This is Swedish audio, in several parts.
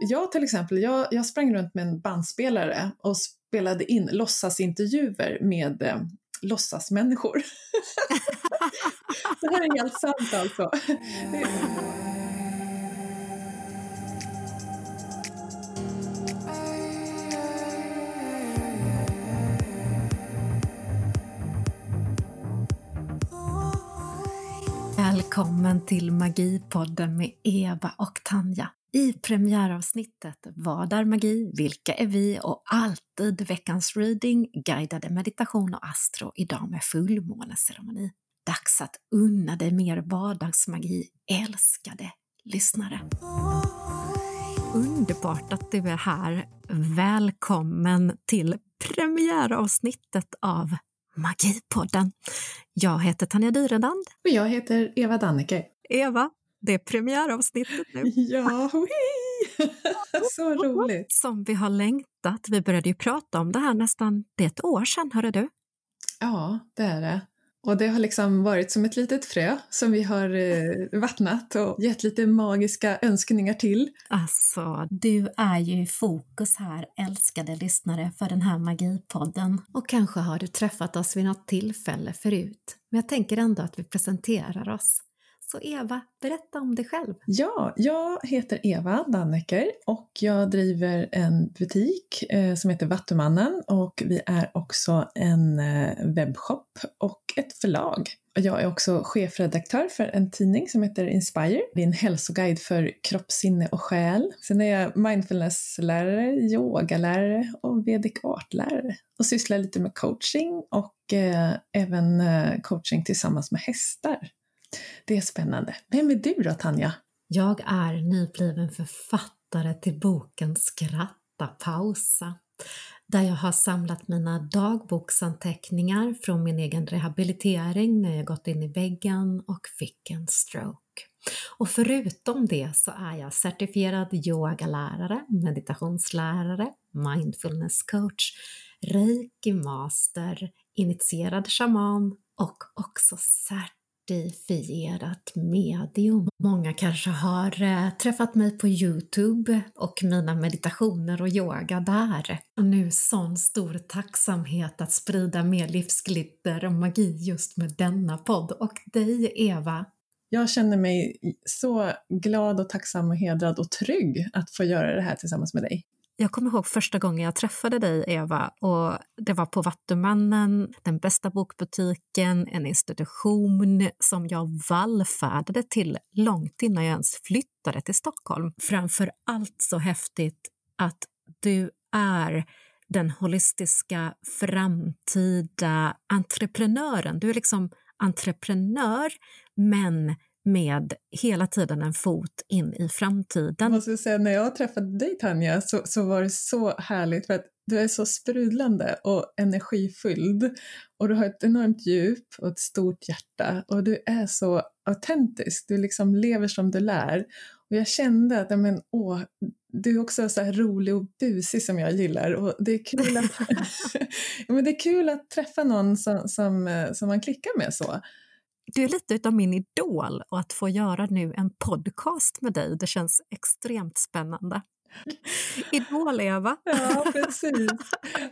jag till exempel, jag, jag sprang runt med en bandspelare och spelade in låtsasintervjuer med eh, låtsasmänniskor. det här är helt sant alltså. Välkommen till Magipodden med Eva och Tanja. I premiäravsnittet Vad är magi? Vilka är vi? och alltid veckans reading, guidade meditation och astro, idag med fullmåneceremoni. Dags att unna dig mer vardagsmagi, älskade lyssnare. Underbart att du är här. Välkommen till premiäravsnittet av Magipodden. Jag heter Tanja Dyredand. Och jag heter Eva Danneke. Eva, det är premiäravsnittet nu. Ja, så roligt! Som vi har längtat. Vi började ju prata om det här nästan, det är ett år sedan, hörde du? Ja, det är det. Och det har liksom varit som ett litet frö som vi har eh, vattnat och gett lite magiska önskningar till. Alltså, du är ju i fokus här, älskade lyssnare, för den här Magipodden. Och kanske har du träffat oss vid något tillfälle förut, men jag tänker ändå att vi presenterar oss. Så Eva, berätta om dig själv. Ja, jag heter Eva Dannecker och jag driver en butik eh, som heter Vattumannen och vi är också en eh, webbshop och ett förlag. Jag är också chefredaktör för en tidning som heter Inspire. Det är en hälsoguide för kropp, sinne och själ. Sen är jag mindfulnesslärare, yogalärare och vedic artlärare och sysslar lite med coaching och eh, även eh, coaching tillsammans med hästar. Det är spännande. Vem är du då, Tanja? Jag är nybliven författare till boken Skratta pausa där jag har samlat mina dagboksanteckningar från min egen rehabilitering när jag gått in i väggen och fick en stroke. Och förutom det så är jag certifierad yogalärare, meditationslärare, mindfulnesscoach, reiki master, initierad shaman och också cert certifierat medium. Många kanske har eh, träffat mig på Youtube och mina meditationer och yoga där. Och nu sån stor tacksamhet att sprida mer livsglitter och magi just med denna podd och dig Eva. Jag känner mig så glad och tacksam och hedrad och trygg att få göra det här tillsammans med dig. Jag kommer ihåg första gången jag träffade dig, Eva, och det var på Vattumannen, den bästa bokbutiken, en institution som jag vallfärdade till långt innan jag ens flyttade till Stockholm. Framför allt så häftigt att du är den holistiska framtida entreprenören. Du är liksom entreprenör, men med hela tiden en fot in i framtiden. Måste säga, när jag träffade dig Tanja så, så var det så härligt för att du är så sprudlande och energifylld. Och du har ett enormt djup och ett stort hjärta. Och du är så autentisk, du liksom lever som du lär. Och jag kände att, men, åh, du är också så här rolig och busig som jag gillar. Och det är kul att, men det är kul att träffa någon som, som, som man klickar med så du är lite av min idol och att få göra nu en podcast med dig, det känns extremt spännande. Idol-Eva. Ja, precis.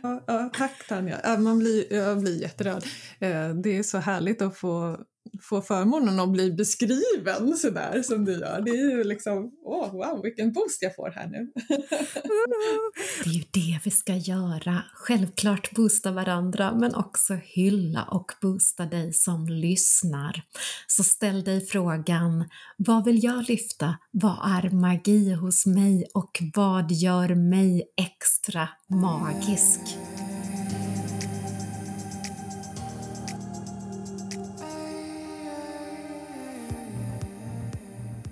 Ja, ja, tack Tanja. Man blir, jag blir jätterörd. Eh, det är så härligt att få få förmånen att bli beskriven sådär som du gör. Det är ju liksom, åh oh, wow, vilken boost jag får här nu. det är ju det vi ska göra. Självklart boosta varandra, men också hylla och boosta dig som lyssnar. Så ställ dig frågan, vad vill jag lyfta? Vad är magi hos mig och vad gör mig extra magisk?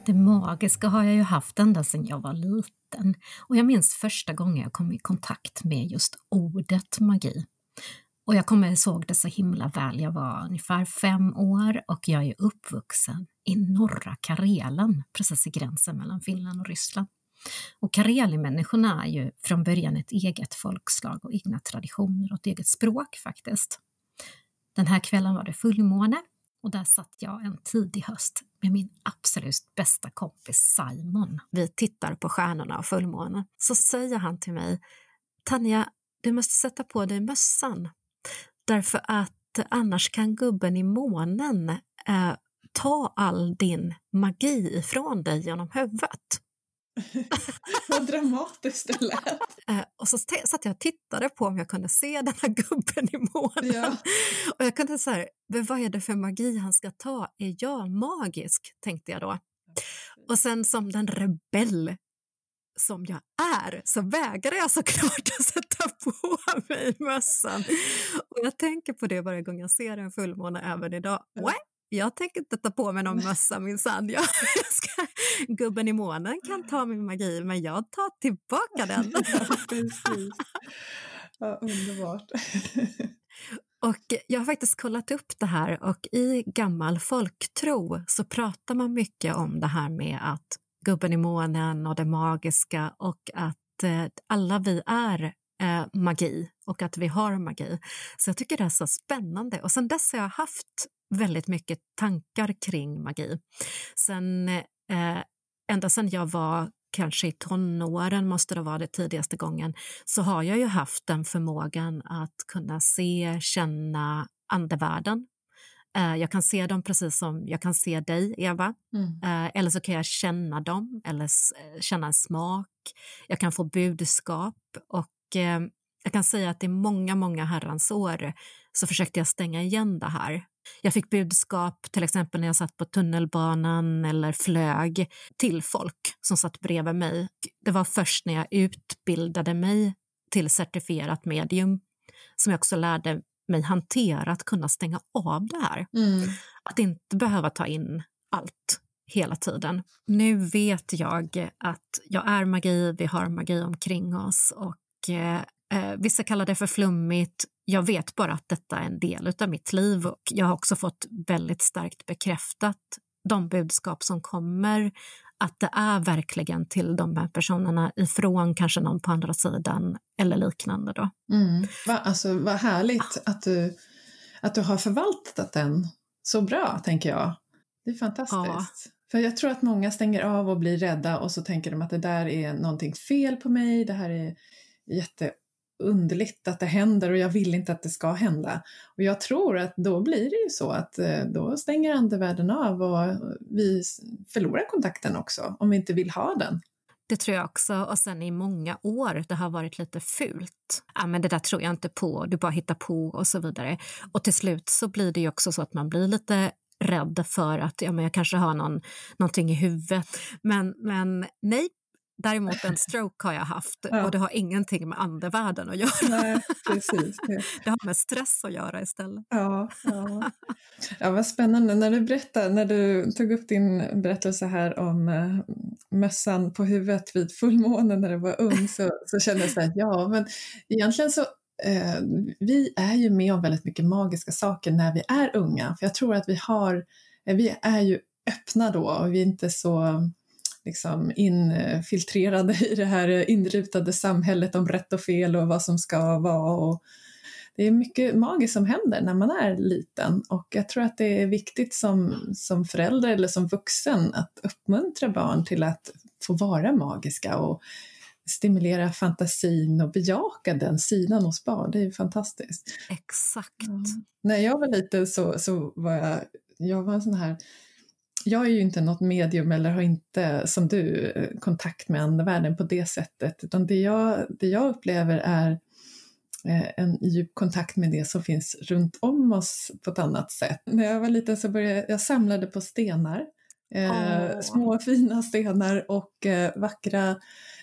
Det magiska har jag ju haft ända sedan jag var liten och jag minns första gången jag kom i kontakt med just ordet magi. Och jag kommer ihåg det så himla väl. Jag var ungefär fem år och jag är uppvuxen i norra Karelen, precis i gränsen mellan Finland och Ryssland. Och karelimänniskorna är ju från början ett eget folkslag och egna traditioner och ett eget språk faktiskt. Den här kvällen var det fullmåne och där satt jag en tidig höst med min absolut bästa kompis Simon. Vi tittar på stjärnorna och fullmånen. Så säger han till mig, Tanja, du måste sätta på dig mössan. Därför att annars kan gubben i månen eh, ta all din magi ifrån dig genom huvudet. Vad dramatiskt det lät. Eh, och så satt jag och tittade på om jag kunde se den här gubben i månen. Ja. Och jag kunde säga, vad är det för magi han ska ta? Är jag magisk? tänkte jag då. Och sen som den rebell som jag är så vägrade jag såklart att sätta på mig mössan. Och jag tänker på det varje gång jag ser en fullmåne även idag. Ja jag tänker inte ta på mig någon mössa minsann. Jag ska, gubben i månen kan ta min magi, men jag tar tillbaka den. ja, precis. Ja, underbart. Och jag har faktiskt kollat upp det här och i gammal folktro så pratar man mycket om det här med att gubben i månen och det magiska och att eh, alla vi är eh, magi och att vi har magi. Så jag tycker det är så spännande och sen dess har jag haft väldigt mycket tankar kring magi. Sen, eh, ända sedan jag var kanske i tonåren, måste det vara det tidigaste gången, så har jag ju haft den förmågan att kunna se, känna andevärlden. Eh, jag kan se dem precis som jag kan se dig, Eva. Mm. Eh, eller så kan jag känna dem, eller eh, känna en smak. Jag kan få budskap och eh, jag kan säga att i många, många herrans år så försökte jag stänga igen det här. Jag fick budskap till exempel när jag satt på tunnelbanan eller flög till folk som satt bredvid mig. Det var först när jag utbildade mig till certifierat medium som jag också lärde mig hantera att kunna stänga av det här. Mm. Att inte behöva ta in allt hela tiden. Nu vet jag att jag är magi, vi har magi omkring oss och eh, eh vissa kallar det för flummigt, jag vet bara att detta är en del av mitt liv och jag har också fått väldigt starkt bekräftat de budskap som kommer att det är verkligen till de här personerna ifrån kanske någon på andra sidan eller liknande. Då. Mm. Va, alltså, vad härligt att, du, att du har förvaltat den så bra, tänker jag. Det är fantastiskt. Ja. För jag tror att många stänger av och blir rädda och så tänker de att det där är någonting fel på mig, det här är Jätteunderligt att det händer och jag vill inte att det ska hända. Och jag tror att då blir det ju så att eh, då stänger andevärlden av och vi förlorar kontakten också om vi inte vill ha den. Det tror jag också. Och sen i många år det har varit lite fult. Ja, men det där tror jag inte på, du bara hittar på och så vidare. Och till slut så blir det ju också så att man blir lite rädd för att ja, men jag kanske har någon, någonting i huvudet. Men, men nej, Däremot en stroke har jag haft ja. och det har ingenting med andevärlden att göra. Nej, precis. Det har med stress att göra istället. Ja, ja. ja vad spännande. När du berättade, när du tog upp din berättelse här om äh, mössan på huvudet vid fullmånen när du var ung så, så kände jag så här, ja men egentligen så äh, vi är ju med om väldigt mycket magiska saker när vi är unga. För jag tror att vi har, vi är ju öppna då och vi är inte så liksom infiltrerade i det här inrutade samhället om rätt och fel och vad som ska vara. Och det är mycket magiskt som händer när man är liten och jag tror att det är viktigt som, som förälder eller som vuxen att uppmuntra barn till att få vara magiska och stimulera fantasin och bejaka den sidan hos barn. Det är ju fantastiskt. Exakt. Ja. När jag var liten så, så var jag, jag var en sån här jag är ju inte något medium eller har inte, som du, kontakt med andevärlden på det sättet, utan det jag, det jag upplever är eh, en djup kontakt med det som finns runt om oss på ett annat sätt. När jag var liten så började jag samlade på stenar, oh. små fina stenar och eh, vackra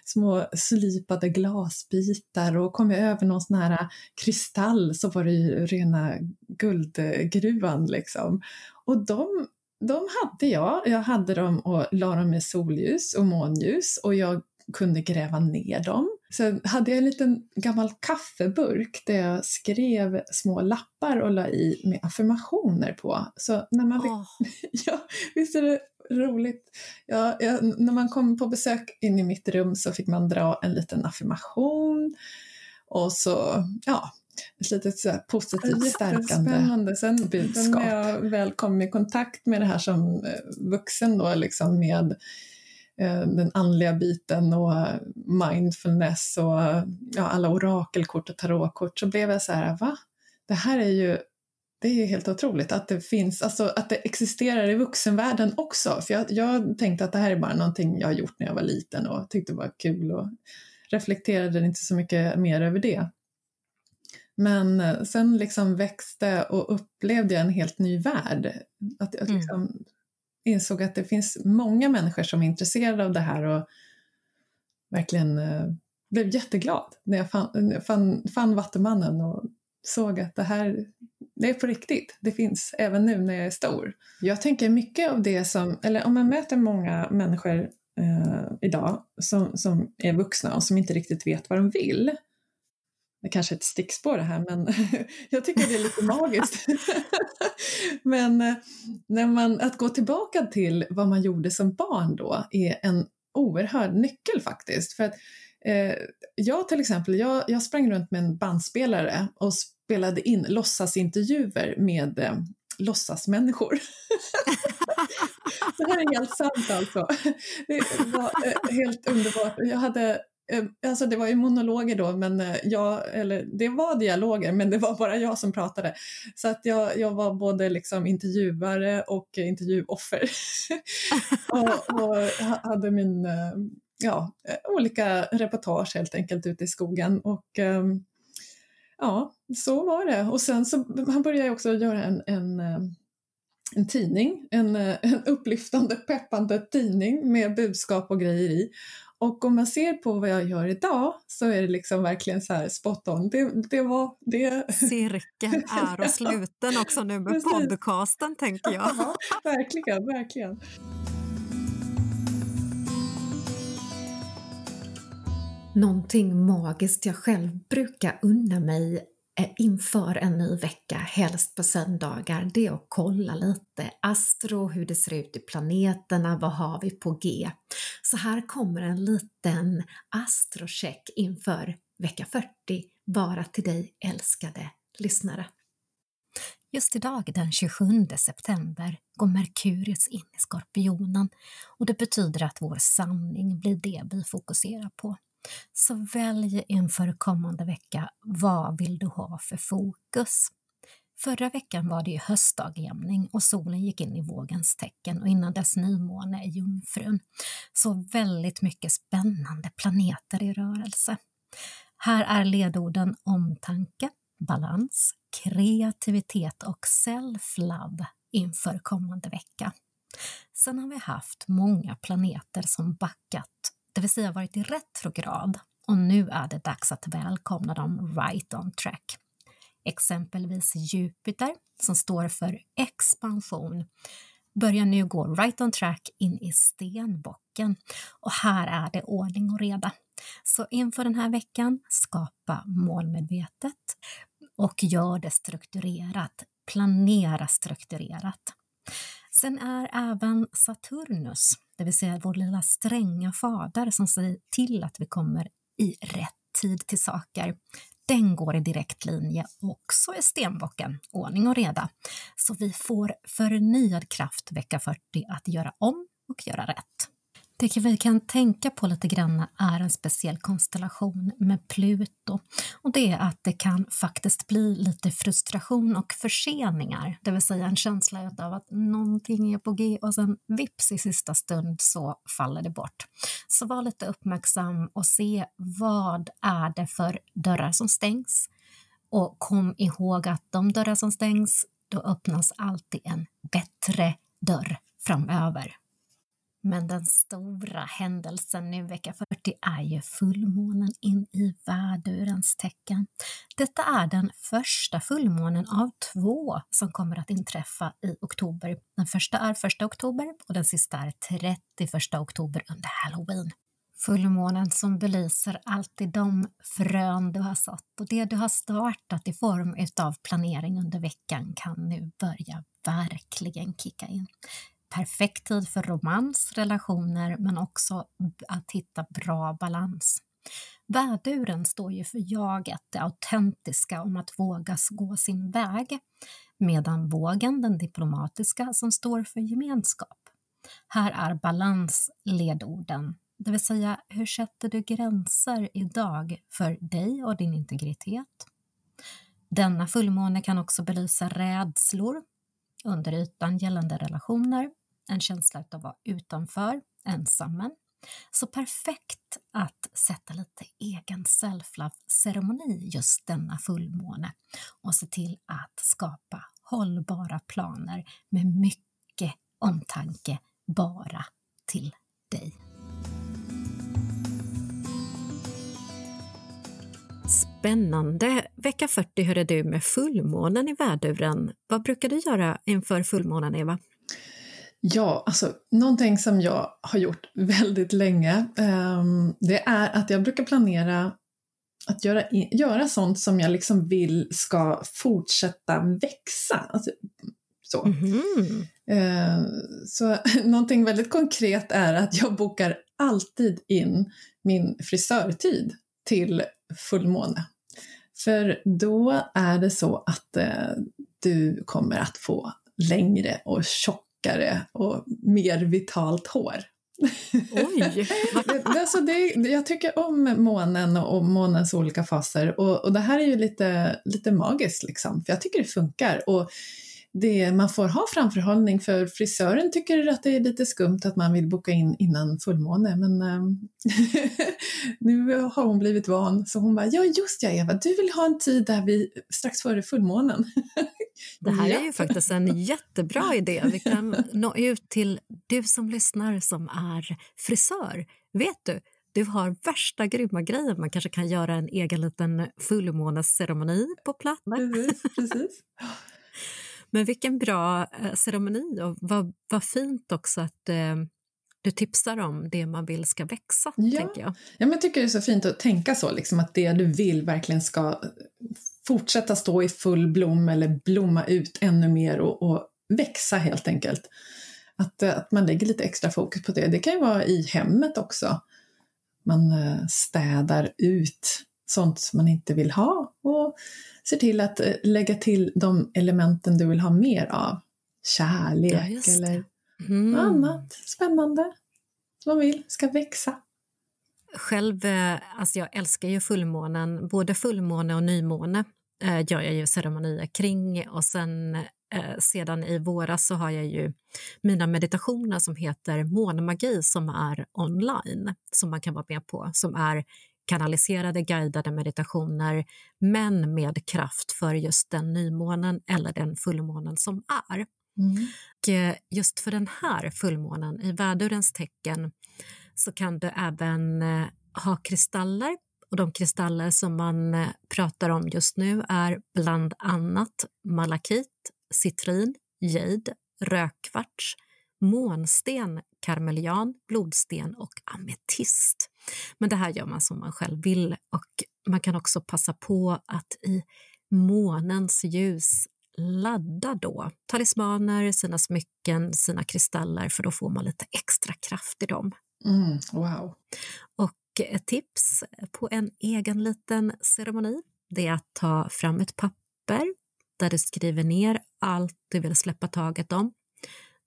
små slipade glasbitar och kom jag över någon sån här kristall så var det ju rena guldgruvan liksom. Och de de hade jag. Jag hade dem och la dem i solljus och månljus och jag kunde gräva ner dem. Sen hade jag en liten gammal kaffeburk där jag skrev små lappar och la i med affirmationer på. Så när man fick, oh. ja, visst är det roligt? Ja, ja, när man kom på besök in i mitt rum så fick man dra en liten affirmation och så, ja, ett litet så positivt stärkande sen, budskap. När jag väl kom i kontakt med det här som eh, vuxen då, liksom med eh, den andliga biten och mindfulness och ja, alla orakelkort och tarotkort så blev jag så här, va? Det här är ju det är helt otroligt att det finns, alltså att det existerar i vuxenvärlden också. För jag, jag tänkte att det här är bara någonting jag har gjort när jag var liten och tyckte det var kul och reflekterade inte så mycket mer över det. Men eh, sen liksom växte och upplevde jag en helt ny värld. Att jag mm. liksom mm. insåg att det finns många människor som är intresserade av det här och verkligen eh, blev jätteglad när jag fann, fann, fann Vattumannen och såg att det här det är på riktigt. Det finns även nu när jag är stor. Jag tänker mycket av det som, eller om man möter många människor eh, idag som, som är vuxna och som inte riktigt vet vad de vill. Det kanske är ett stickspår det här men jag tycker det är lite magiskt. men eh, när man, att gå tillbaka till vad man gjorde som barn då är en oerhörd nyckel faktiskt. För att, eh, jag till exempel, jag, jag sprang runt med en bandspelare och spelade in låtsasintervjuer med eh, låtsasmänniskor. det här är helt sant alltså. Det var eh, helt underbart. Jag hade Eh, alltså det var ju monologer då, men eh, jag, eller det var dialoger, men det var bara jag som pratade. Så att jag, jag var både liksom intervjuare och intervjuoffer. och, och hade min, eh, ja, olika reportage helt enkelt ute i skogen. Och ehm, ja, så var det. Och sen så han började jag också göra en, en, en tidning, en, en upplyftande, peppande tidning med budskap och grejer i. Och om man ser på vad jag gör idag så är det liksom verkligen så här spot on. Det, det var det. Cirkeln är och sluten också nu med Precis. podcasten tänker jag. Ja, verkligen, verkligen. Någonting magiskt jag själv brukar unna mig Eh, inför en ny vecka, helst på söndagar, det är att kolla lite astro, hur det ser ut i planeterna, vad har vi på G? Så här kommer en liten astrocheck inför vecka 40, bara till dig älskade lyssnare. Just idag den 27 september går Merkurius in i Skorpionen och det betyder att vår sanning blir det vi fokuserar på. Så välj inför kommande vecka, vad vill du ha för fokus? Förra veckan var det ju höstdagjämning och solen gick in i vågens tecken och innan dess nymåne i Jungfrun. Så väldigt mycket spännande planeter i rörelse. Här är ledorden omtanke, balans, kreativitet och self-love inför kommande vecka. Sen har vi haft många planeter som backat det vill säga varit i retrograd och nu är det dags att välkomna dem right on track. Exempelvis Jupiter, som står för expansion, börjar nu gå right on track in i stenbocken och här är det ordning och reda. Så inför den här veckan, skapa målmedvetet och gör det strukturerat. Planera strukturerat. Sen är även Saturnus, det vill säga vår lilla stränga fader som säger till att vi kommer i rätt tid till saker. Den går i direkt linje också i stenbocken, ordning och reda. Så vi får förnyad kraft vecka 40 att göra om och göra rätt. Det vi kan tänka på lite grann är en speciell konstellation med Pluto och det är att det kan faktiskt bli lite frustration och förseningar, det vill säga en känsla av att någonting är på G och sen vips i sista stund så faller det bort. Så var lite uppmärksam och se vad är det för dörrar som stängs och kom ihåg att de dörrar som stängs, då öppnas alltid en bättre dörr framöver. Men den stora händelsen nu vecka 40 är ju fullmånen in i värdurens tecken. Detta är den första fullmånen av två som kommer att inträffa i oktober. Den första är 1 oktober och den sista är 31 oktober under halloween. Fullmånen som belyser alltid de frön du har sått och det du har startat i form utav planering under veckan kan nu börja verkligen kicka in perfekt tid för romans, relationer men också att hitta bra balans. Värduren står ju för jaget, det autentiska om att våga gå sin väg, medan vågen, den diplomatiska, som står för gemenskap. Här är balans ledorden, det vill säga hur sätter du gränser idag för dig och din integritet? Denna fullmåne kan också belysa rädslor under ytan gällande relationer, en känsla av att vara utanför, ensammen. Så perfekt att sätta lite egen self-love-ceremoni just denna fullmåne och se till att skapa hållbara planer med mycket omtanke bara till dig. Spännande! Vecka 40 hörde du med fullmånen i värduren. Vad brukar du göra inför fullmånen, Eva? Ja, alltså någonting som jag har gjort väldigt länge, um, det är att jag brukar planera att göra, göra sånt som jag liksom vill ska fortsätta växa. Alltså, så. Mm så någonting väldigt konkret är att jag bokar alltid in min frisörtid till fullmåne. För då är det så att eh, du kommer att få längre och tjockare och mer vitalt hår. Oj! alltså det, jag tycker om månen och månens olika faser och, och det här är ju lite, lite magiskt liksom, för jag tycker det funkar. Och det, man får ha framförhållning för frisören tycker att det är lite skumt att man vill boka in innan fullmåne men äh, nu har hon blivit van så hon bara ja just ja Eva, du vill ha en tid där vi strax före fullmånen. det här är ju faktiskt en jättebra idé. Vi kan nå ut till du som lyssnar som är frisör. Vet du, du har värsta grymma grejer. Man kanske kan göra en egen liten fullmånesceremoni på plats. Precis, precis. Men vilken bra eh, ceremoni och vad, vad fint också att eh, du tipsar om det man vill ska växa. Ja. Tänker jag. ja, men jag tycker det är så fint att tänka så, liksom, att det du vill verkligen ska fortsätta stå i full blom eller blomma ut ännu mer och, och växa helt enkelt. Att, eh, att man lägger lite extra fokus på det. Det kan ju vara i hemmet också. Man eh, städar ut sånt man inte vill ha och ser till att eh, lägga till de elementen du vill ha mer av. Kärlek ja, eller mm. annat spännande som man vill ska växa. Själv, eh, alltså jag älskar ju fullmånen, både fullmåne och nymåne eh, gör jag ju ceremonier kring och sen eh, sedan i våras så har jag ju mina meditationer som heter månmagi som är online som man kan vara med på som är kanaliserade guidade meditationer men med kraft för just den nymånen eller den fullmånen som är. Mm. Och eh, just för den här fullmånen i vädurens tecken så kan du även eh, ha kristaller och de kristaller som man eh, pratar om just nu är bland annat malakit, citrin, jade, rödkvarts, månsten, karmelian, blodsten och ametist. Men det här gör man som man själv vill och man kan också passa på att i månens ljus ladda då talismaner, sina smycken, sina kristaller för då får man lite extra kraft i dem. Mm, wow. Och ett tips på en egen liten ceremoni det är att ta fram ett papper där du skriver ner allt du vill släppa taget om.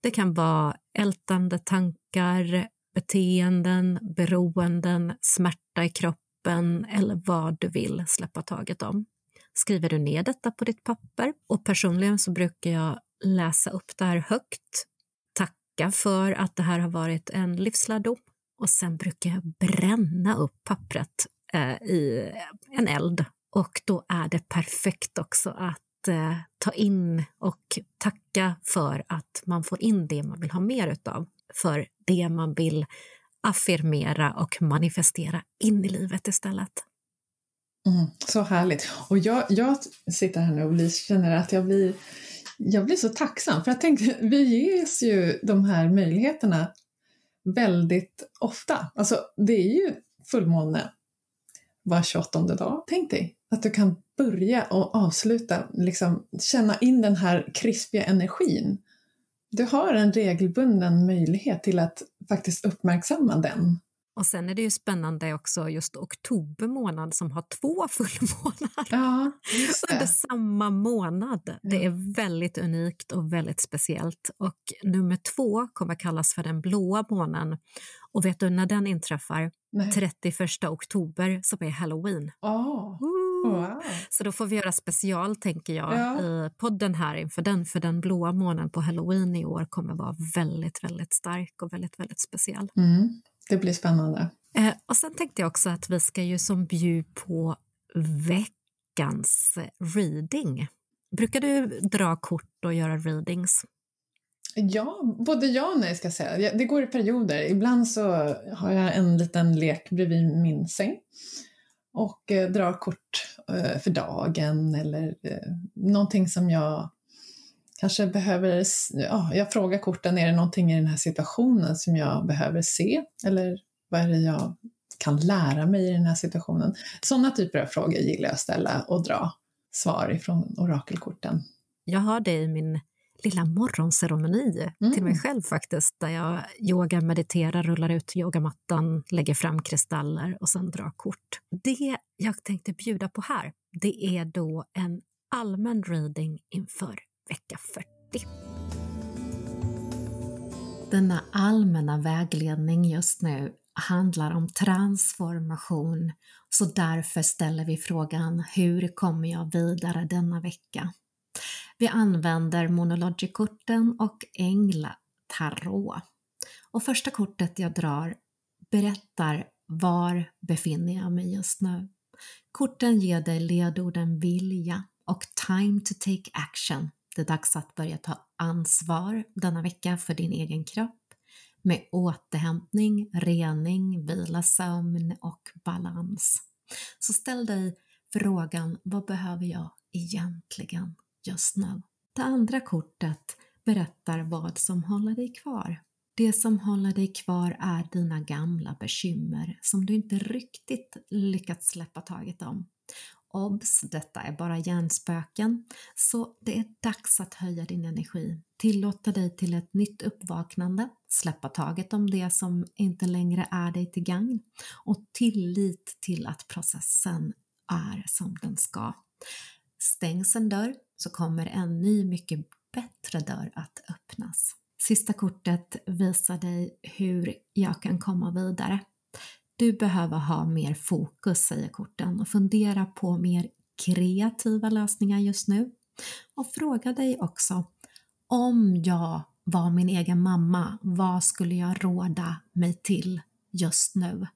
Det kan vara ältande tankar, beteenden, beroenden, smärta i kroppen eller vad du vill släppa taget om. Skriver du ner detta på ditt papper? Och personligen så brukar jag läsa upp det här högt, tacka för att det här har varit en livslärdom och sen brukar jag bränna upp pappret eh, i en eld. Och då är det perfekt också att eh, ta in och tacka för att man får in det man vill ha mer utav. För det man vill affirmera och manifestera in i livet istället. Mm, så härligt. Och jag, jag sitter här nu och blir, känner att jag blir, jag blir så tacksam för jag tänkte, vi ges ju de här möjligheterna väldigt ofta. Alltså det är ju fullmåne var 28 dag. Tänk dig att du kan börja och avsluta, liksom känna in den här krispiga energin du har en regelbunden möjlighet till att faktiskt uppmärksamma den Och sen är det ju spännande också just oktober månad som har två fullmånar ja, under samma månad. Det är väldigt unikt och väldigt speciellt. Och nummer två kommer kallas för den blåa månen. Och vet du när den inträffar? Nej. 31 oktober som är halloween. Oh. Wow. Så då får vi göra special, tänker jag, ja. i podden här inför den, för den blåa månen på halloween i år kommer vara väldigt, väldigt stark och väldigt, väldigt speciell. Mm. Det blir spännande. Eh, och sen tänkte jag också att vi ska ju som bjud på veckans reading. Brukar du dra kort och göra readings? Ja, både ja och nej ska jag säga. Det går i perioder. Ibland så har jag en liten lek bredvid min säng och eh, drar kort eh, för dagen eller eh, någonting som jag kanske behöver, ja, jag frågar korten, är det någonting i den här situationen som jag behöver se? Eller vad är det jag kan lära mig i den här situationen? Sådana typer av frågor gillar jag att ställa och dra svar ifrån orakelkorten. Jag har det i min lilla morgonceremoni mm. till mig själv faktiskt, där jag yoga, mediterar, rullar ut yogamattan, lägger fram kristaller och sen drar kort. Det jag tänkte bjuda på här, det är då en allmän reading inför vecka 40. Denna allmänna vägledning just nu handlar om transformation, så därför ställer vi frågan hur kommer jag vidare denna vecka? Vi använder monologikorten och änglatarot. Och första kortet jag drar berättar var befinner jag mig just nu. Korten ger dig ledorden vilja och time to take action. Det är dags att börja ta ansvar denna vecka för din egen kropp med återhämtning, rening, vila, sömn och balans. Så ställ dig frågan, vad behöver jag egentligen just nu? Det andra kortet berättar vad som håller dig kvar. Det som håller dig kvar är dina gamla bekymmer som du inte riktigt lyckats släppa taget om. Obs! Detta är bara hjärnspöken, så det är dags att höja din energi, tillåta dig till ett nytt uppvaknande, släppa taget om det som inte längre är dig till gagn och tillit till att processen är som den ska. Stängs en dörr så kommer en ny, mycket bättre dörr att öppnas. Sista kortet visar dig hur jag kan komma vidare. Du behöver ha mer fokus, säger korten, och fundera på mer kreativa lösningar just nu. Och fråga dig också, om jag var min egen mamma, vad skulle jag råda mig till just nu?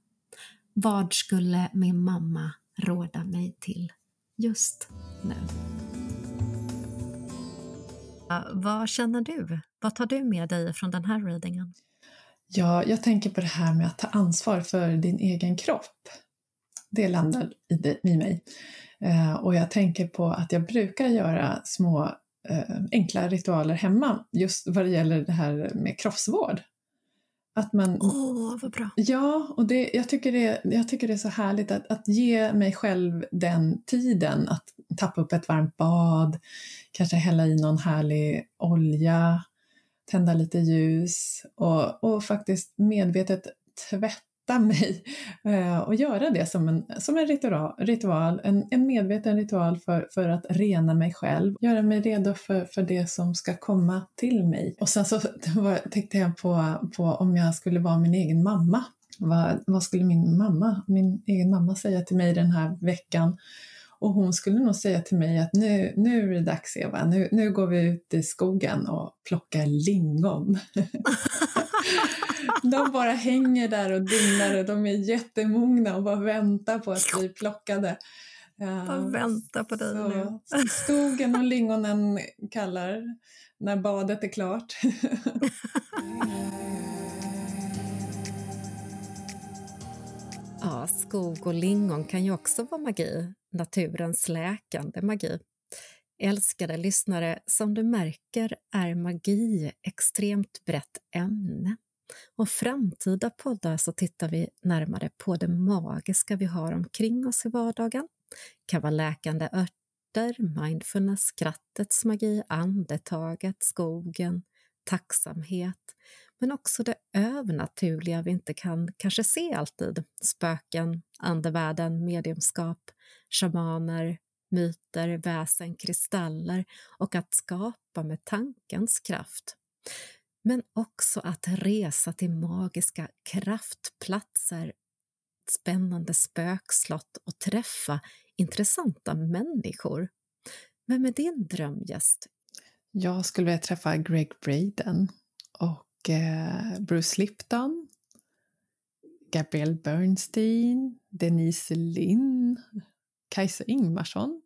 Vad skulle min mamma råda mig till just nu? Vad känner du? Vad tar du med dig från den här readingen? Ja, jag tänker på det här med att ta ansvar för din egen kropp. Det landar i, det, i mig. Eh, och jag tänker på att jag brukar göra små eh, enkla ritualer hemma just vad det gäller det här med kroppsvård. Att man, Åh, oh, vad bra! Ja, och det, jag, tycker det, jag tycker det är så härligt att, att ge mig själv den tiden att tappa upp ett varmt bad, kanske hälla i någon härlig olja, tända lite ljus och, och faktiskt medvetet tvätta mig eh, och göra det som en, som en ritual, en, en medveten ritual för, för att rena mig själv, göra mig redo för, för det som ska komma till mig. Och sen så tänkte jag på, på om jag skulle vara min egen mamma. Vad, vad skulle min mamma, min egen mamma säga till mig den här veckan? Och hon skulle nog säga till mig att nu, nu är det dags Eva, nu, nu går vi ut i skogen och plockar lingon. de bara hänger där och dignar och de är jättemogna och bara väntar på att bli plockade. Bara väntar på dig så, nu. skogen och lingonen kallar när badet är klart. ja, skog och lingon kan ju också vara magi naturens läkande magi. Älskade lyssnare, som du märker är magi extremt brett ämne. Och framtida poddar så tittar vi närmare på det magiska vi har omkring oss i vardagen. Det kan vara läkande örter, mindfulness, skrattets magi, andetaget, skogen, tacksamhet. men också det övernaturliga vi inte kan kanske se alltid. Spöken, andevärlden, mediumskap, shamaner, myter, väsen, kristaller och att skapa med tankens kraft. Men också att resa till magiska kraftplatser, spännande spökslott och träffa intressanta människor. Vem är din drömgäst? Jag skulle vilja träffa Greg Braden och eh, Bruce Lipton, Gabrielle Bernstein, Denise Linn, Kajsa Ingmarsson.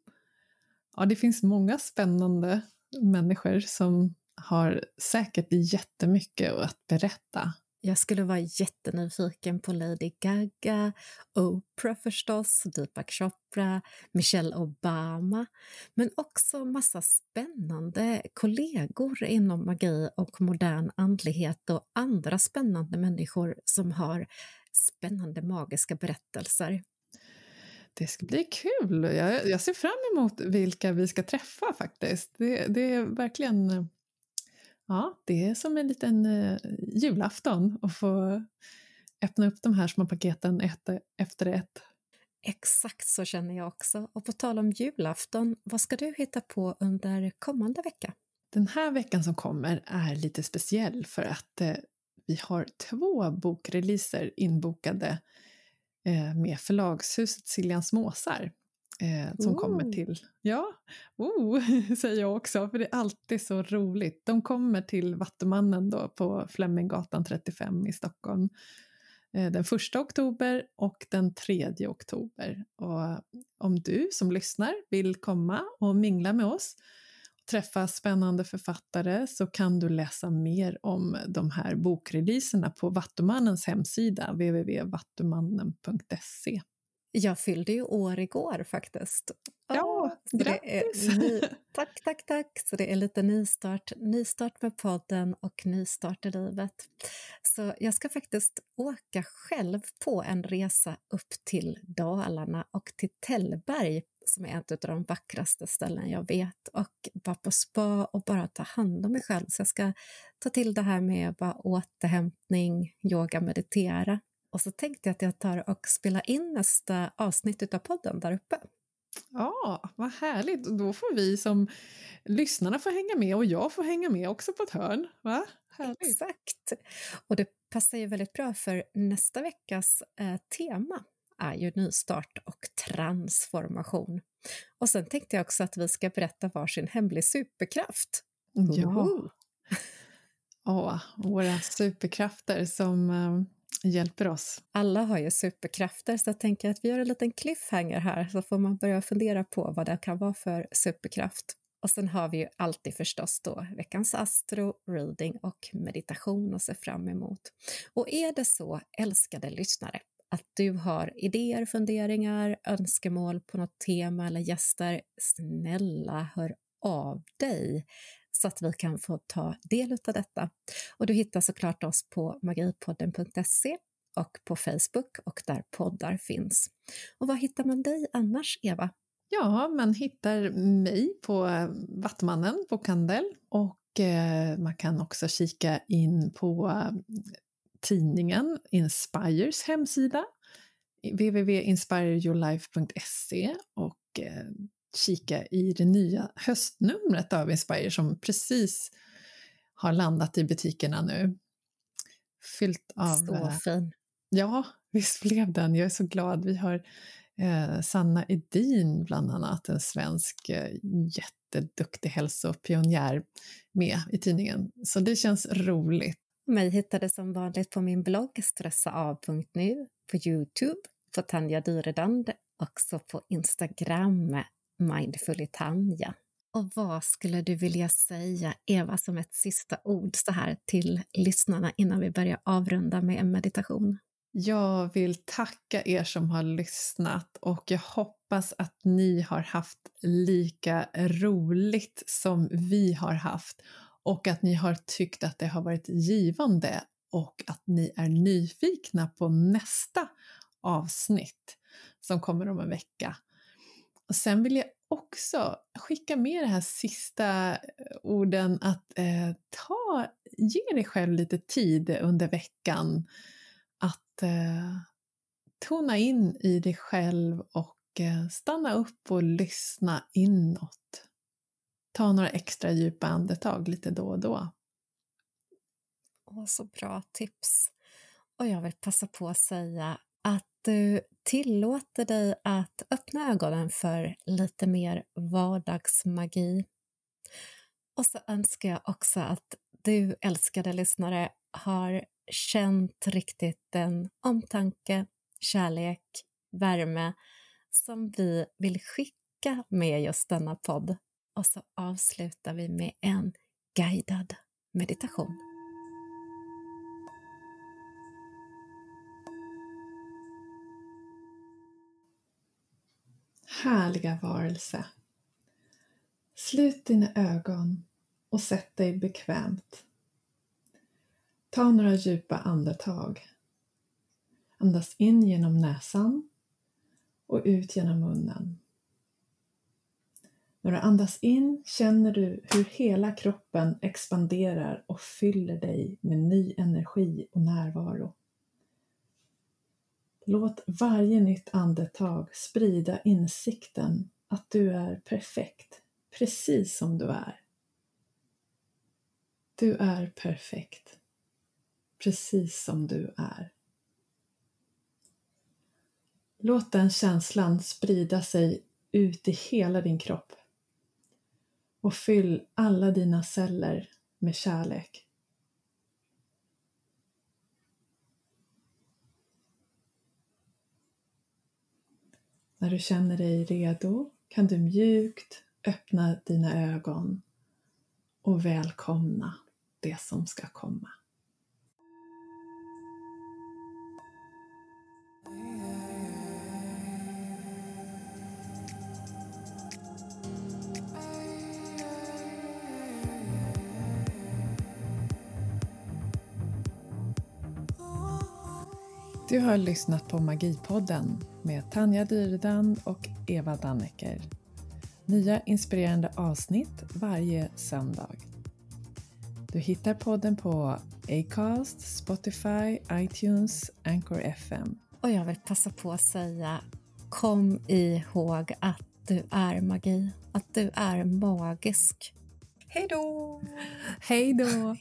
Ja, det finns många spännande människor som har säkert jättemycket att berätta. Jag skulle vara jättenyfiken på Lady Gaga, Oprah förstås, Deepak Chopra, Michelle Obama, men också massa spännande kollegor inom magi och modern andlighet och andra spännande människor som har spännande magiska berättelser. Det ska bli kul! Jag, jag ser fram emot vilka vi ska träffa faktiskt. Det, det är verkligen eh, Ja, det är som en liten uh, julafton att få öppna upp de här små paketen ett efter ett. Exakt så känner jag också. Och på tal om julafton, vad ska du hitta på under kommande vecka? Den här veckan som kommer är lite speciell för att eh, vi har två bokreleaser inbokade eh, med förlagshuset Siljans Måsar eh, som oh. kommer till... Ja, oh, säger jag också, för det är alltid så roligt. De kommer till Vattumannen då på Fleminggatan 35 i Stockholm eh, den första oktober och den tredje oktober. Och om du som lyssnar vill komma och mingla med oss träffa spännande författare så kan du läsa mer om de här bokreleaserna på Vattumannens hemsida www.vattumannen.se. Jag fyllde ju år igår faktiskt. Ja, grattis! Ny, tack, tack, tack! Så det är lite nystart, nystart med podden och nystart i livet. Så jag ska faktiskt åka själv på en resa upp till Dalarna och till Tällberg som är ett av de vackraste ställen jag vet och vara på spa och bara ta hand om mig själv. Så jag ska ta till det här med bara återhämtning, yoga, meditera och så tänkte jag att jag tar och spelar in nästa avsnitt av podden där uppe. Ja, vad härligt. Då får vi som lyssnarna få hänga med och jag får hänga med också på ett hörn. Va? Härligt. Exakt. Och det passar ju väldigt bra för nästa veckas eh, tema är ju nystart och transformation. Och sen tänkte jag också att vi ska berätta varsin hemlig superkraft. Ja. Åh, våra superkrafter som eh, hjälper oss. Alla har ju superkrafter, så jag tänker att vi gör en liten cliffhanger här, så får man börja fundera på vad det kan vara för superkraft. Och sen har vi ju alltid förstås då veckans astro, reading och meditation att se fram emot. Och är det så, älskade lyssnare, att du har idéer, funderingar, önskemål på något tema eller gäster, snälla hör av dig så att vi kan få ta del av detta. Och du hittar såklart oss på magipodden.se och på Facebook och där poddar finns. Och var hittar man dig annars, Eva? Ja, man hittar mig på eh, Vattmannen bokhandel och eh, man kan också kika in på eh, tidningen Inspires hemsida www.inspireyourlife.se och eh, kika i det nya höstnumret av Inspire som precis har landat i butikerna nu. Fyllt av... Så eh, fin. Ja, visst blev den. Jag är så glad. Vi har eh, Sanna Edin bland annat, en svensk eh, jätteduktig hälsopionjär med i tidningen. Så det känns roligt. Mig hittade som vanligt på min blogg stressaav.nu, på Youtube, på Tanja Dyredand, också på Instagram Mindfully Tanja. Och vad skulle du vilja säga, Eva, som ett sista ord så här till lyssnarna innan vi börjar avrunda med en meditation? Jag vill tacka er som har lyssnat och jag hoppas att ni har haft lika roligt som vi har haft och att ni har tyckt att det har varit givande och att ni är nyfikna på nästa avsnitt som kommer om en vecka. Och sen vill jag också skicka med det här sista eh, orden att eh, ta, ge dig själv lite tid under veckan att eh, tona in i dig själv och eh, stanna upp och lyssna inåt. Ta några extra djupa andetag lite då och då. Åh, så bra tips! Och jag vill passa på att säga att du tillåter dig att öppna ögonen för lite mer vardagsmagi. Och så önskar jag också att du, älskade lyssnare, har känt riktigt den omtanke, kärlek, värme som vi vill skicka med just denna podd. Och så avslutar vi med en guidad meditation. Härliga varelse. Slut dina ögon och sätt dig bekvämt. Ta några djupa andetag. Andas in genom näsan och ut genom munnen. När du andas in känner du hur hela kroppen expanderar och fyller dig med ny energi och närvaro. Låt varje nytt andetag sprida insikten att du är perfekt, precis som du är. Du är perfekt, precis som du är. Låt den känslan sprida sig ut i hela din kropp och fyll alla dina celler med kärlek. När du känner dig redo kan du mjukt öppna dina ögon och välkomna det som ska komma. Du har lyssnat på Magipodden med Tanja Dyredand och Eva Dannecker. Nya inspirerande avsnitt varje söndag. Du hittar podden på Acast, Spotify, iTunes, Anchor FM. Och jag vill passa på att säga Kom ihåg att du är magi, att du är magisk. Hej då! Hej då!